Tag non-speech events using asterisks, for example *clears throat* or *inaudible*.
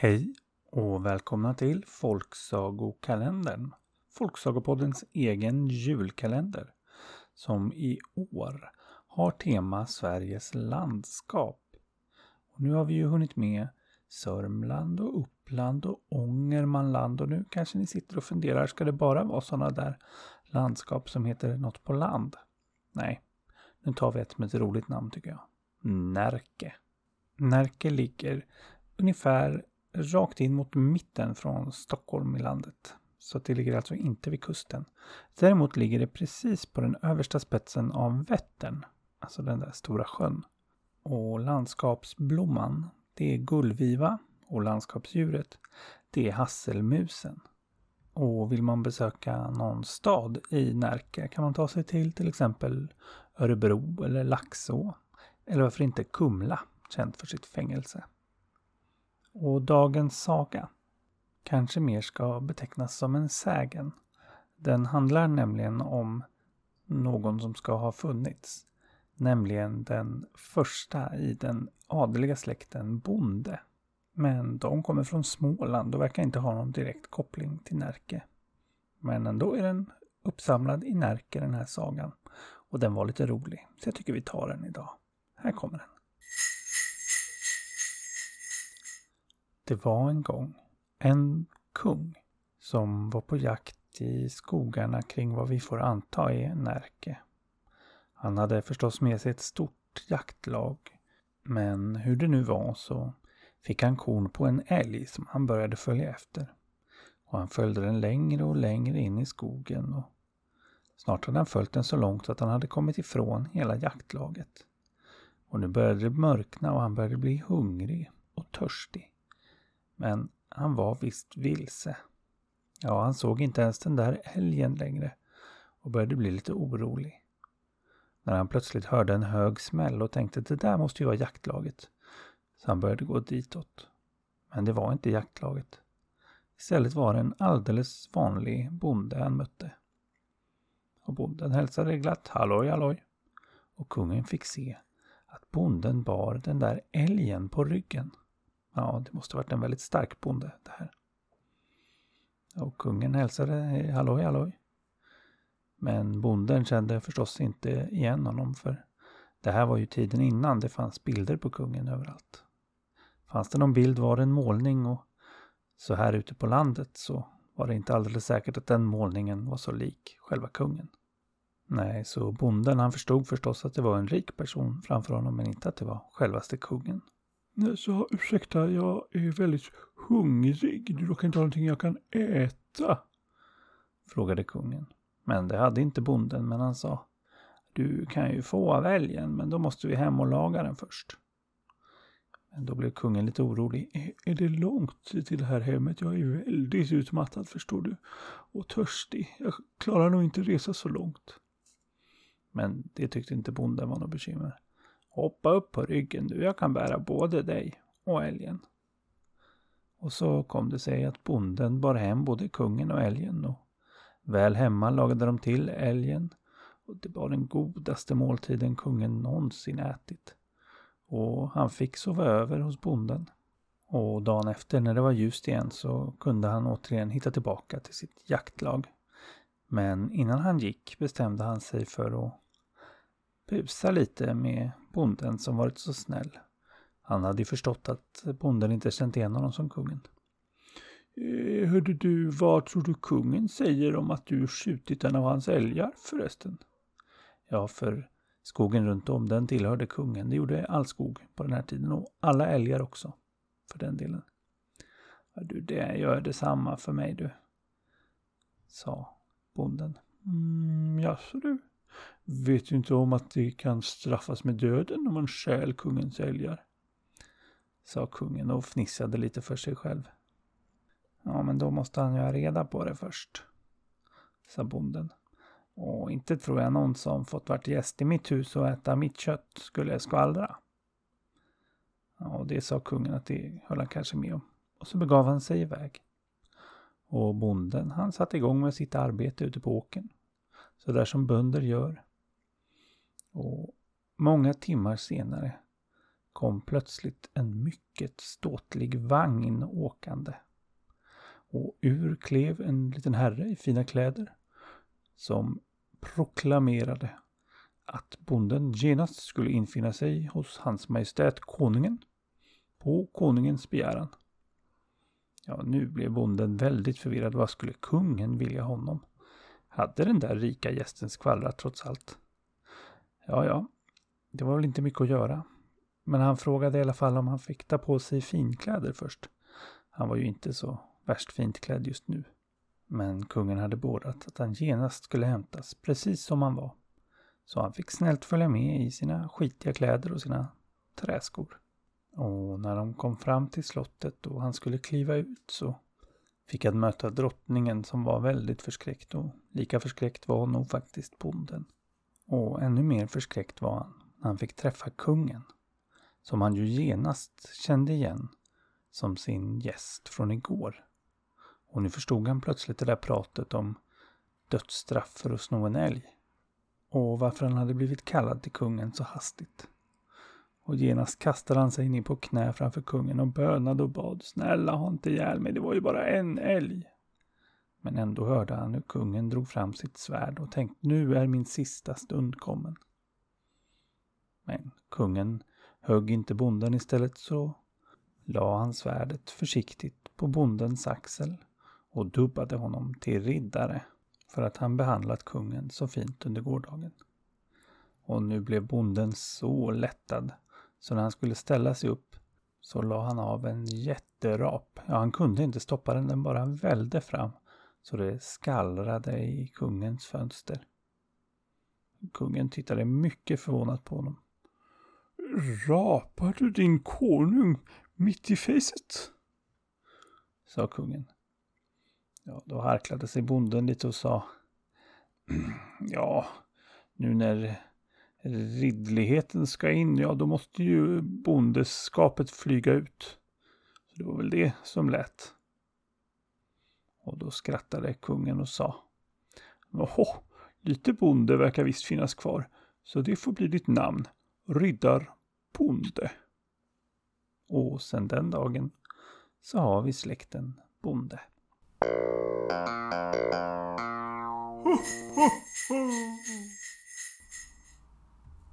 Hej och välkomna till Folksagokalendern. Folksagopoddens egen julkalender. Som i år har tema Sveriges landskap. Och nu har vi ju hunnit med Sörmland och Uppland och Ångermanland och nu kanske ni sitter och funderar, ska det bara vara sådana där landskap som heter något på land? Nej, nu tar vi ett med ett roligt namn tycker jag. Närke. Närke ligger ungefär rakt in mot mitten från Stockholm i landet. Så det ligger alltså inte vid kusten. Däremot ligger det precis på den översta spetsen av Vättern. Alltså den där stora sjön. Och landskapsblomman, det är gullviva och landskapsdjuret, det är hasselmusen. Och vill man besöka någon stad i Närke kan man ta sig till till exempel Örebro eller Laxå. Eller varför inte Kumla, känt för sitt fängelse. Och dagens saga kanske mer ska betecknas som en sägen. Den handlar nämligen om någon som ska ha funnits. Nämligen den första i den adliga släkten Bonde. Men de kommer från Småland och verkar inte ha någon direkt koppling till Närke. Men ändå är den uppsamlad i Närke den här sagan. Och den var lite rolig, så jag tycker vi tar den idag. Här kommer den. Det var en gång en kung som var på jakt i skogarna kring vad vi får anta är Närke. Han hade förstås med sig ett stort jaktlag. Men hur det nu var så fick han korn på en älg som han började följa efter. Och han följde den längre och längre in i skogen och snart hade han följt den så långt att han hade kommit ifrån hela jaktlaget. Och nu började det mörkna och han började bli hungrig och törstig. Men han var visst vilse. Ja, han såg inte ens den där älgen längre och började bli lite orolig. När han plötsligt hörde en hög smäll och tänkte att det där måste ju vara jaktlaget. Så han började gå ditåt. Men det var inte jaktlaget. Istället var det en alldeles vanlig bonde han mötte. Och bonden hälsade glatt halloj halloj. Och kungen fick se att bonden bar den där älgen på ryggen. Ja, det måste varit en väldigt stark bonde det här. Och kungen hälsade halloj halloj. Men bonden kände förstås inte igen honom för det här var ju tiden innan det fanns bilder på kungen överallt. Fanns det någon bild var det en målning och så här ute på landet så var det inte alldeles säkert att den målningen var så lik själva kungen. Nej, så bonden han förstod förstås att det var en rik person framför honom men inte att det var självaste kungen. Så ursäkta, jag är väldigt hungrig. Du råkar inte ha någonting jag kan äta? Frågade kungen. Men det hade inte bonden, men han sa. Du kan ju få av älgen, men då måste vi hem och laga den först. Men då blev kungen lite orolig. Är, är det långt till det här hemmet? Jag är väldigt utmattad, förstår du. Och törstig. Jag klarar nog inte resa så långt. Men det tyckte inte bonden var något bekymmer. Hoppa upp på ryggen du, jag kan bära både dig och älgen. Och så kom det sig att bonden bar hem både kungen och älgen och väl hemma lagade de till älgen och det var den godaste måltiden kungen någonsin ätit. Och han fick sova över hos bonden. Och dagen efter när det var ljust igen så kunde han återigen hitta tillbaka till sitt jaktlag. Men innan han gick bestämde han sig för att busa lite med bonden som varit så snäll. Han hade ju förstått att bonden inte känt igen honom som kungen. Eh, hörde du, vad tror du kungen säger om att du skjutit en av hans älgar förresten? Ja, för skogen runt om den tillhörde kungen. Det gjorde all skog på den här tiden och alla älgar också, för den delen. Ja, du, det gör detsamma för mig du, sa bonden. Mm, jaså du, Vet du inte om att det kan straffas med döden om man stjäl kungens älgar? Sa kungen och fnissade lite för sig själv. Ja, men då måste han ju ha reda på det först. Sa bonden. Och inte tror jag någon som fått vart gäst i mitt hus och äta mitt kött skulle skvallra. Ja, och det sa kungen att det höll han kanske med om. Och så begav han sig iväg. Och bonden han satte igång med sitt arbete ute på åken. Så där som bönder gör. Och många timmar senare kom plötsligt en mycket ståtlig vagn åkande. Och ur klev en liten herre i fina kläder som proklamerade att bonden genast skulle infinna sig hos hans majestät konungen på konungens begäran. Ja, nu blev bonden väldigt förvirrad. Vad skulle kungen vilja honom? Hade den där rika gästen skvallrat trots allt? Ja, ja, det var väl inte mycket att göra. Men han frågade i alla fall om han fick ta på sig finkläder först. Han var ju inte så värst fint klädd just nu. Men kungen hade beordrat att han genast skulle hämtas precis som han var. Så han fick snällt följa med i sina skitiga kläder och sina träskor. Och när de kom fram till slottet och han skulle kliva ut så fick han möta drottningen som var väldigt förskräckt och lika förskräckt var nog faktiskt bonden. Och ännu mer förskräckt var han när han fick träffa kungen, som han ju genast kände igen som sin gäst från igår. Och nu förstod han plötsligt det där pratet om dödsstraff för att sno en älg. Och varför han hade blivit kallad till kungen så hastigt. Och genast kastade han sig ner på knä framför kungen och bönade och bad. Snälla ha inte ihjäl mig, det var ju bara en älg. Men ändå hörde han hur kungen drog fram sitt svärd och tänkte nu är min sista stund kommen. Men kungen högg inte bonden istället så la han svärdet försiktigt på bondens axel och dubbade honom till riddare för att han behandlat kungen så fint under gårdagen. Och nu blev bonden så lättad så när han skulle ställa sig upp så la han av en jätterap. Ja, han kunde inte stoppa den, den bara välde fram så det skallrade i kungens fönster. Kungen tittade mycket förvånat på honom. Rapar du din konung mitt i fejset? sa kungen. Ja, då harklade sig bonden lite och sa *clears throat* Ja, nu när ridligheten ska in, ja då måste ju bondeskapet flyga ut. Så det var väl det som lät. Och då skrattade kungen och sa Åhå, lite bonde verkar visst finnas kvar, så det får bli ditt namn, Riddar Bonde. Och sedan den dagen så har vi släkten Bonde.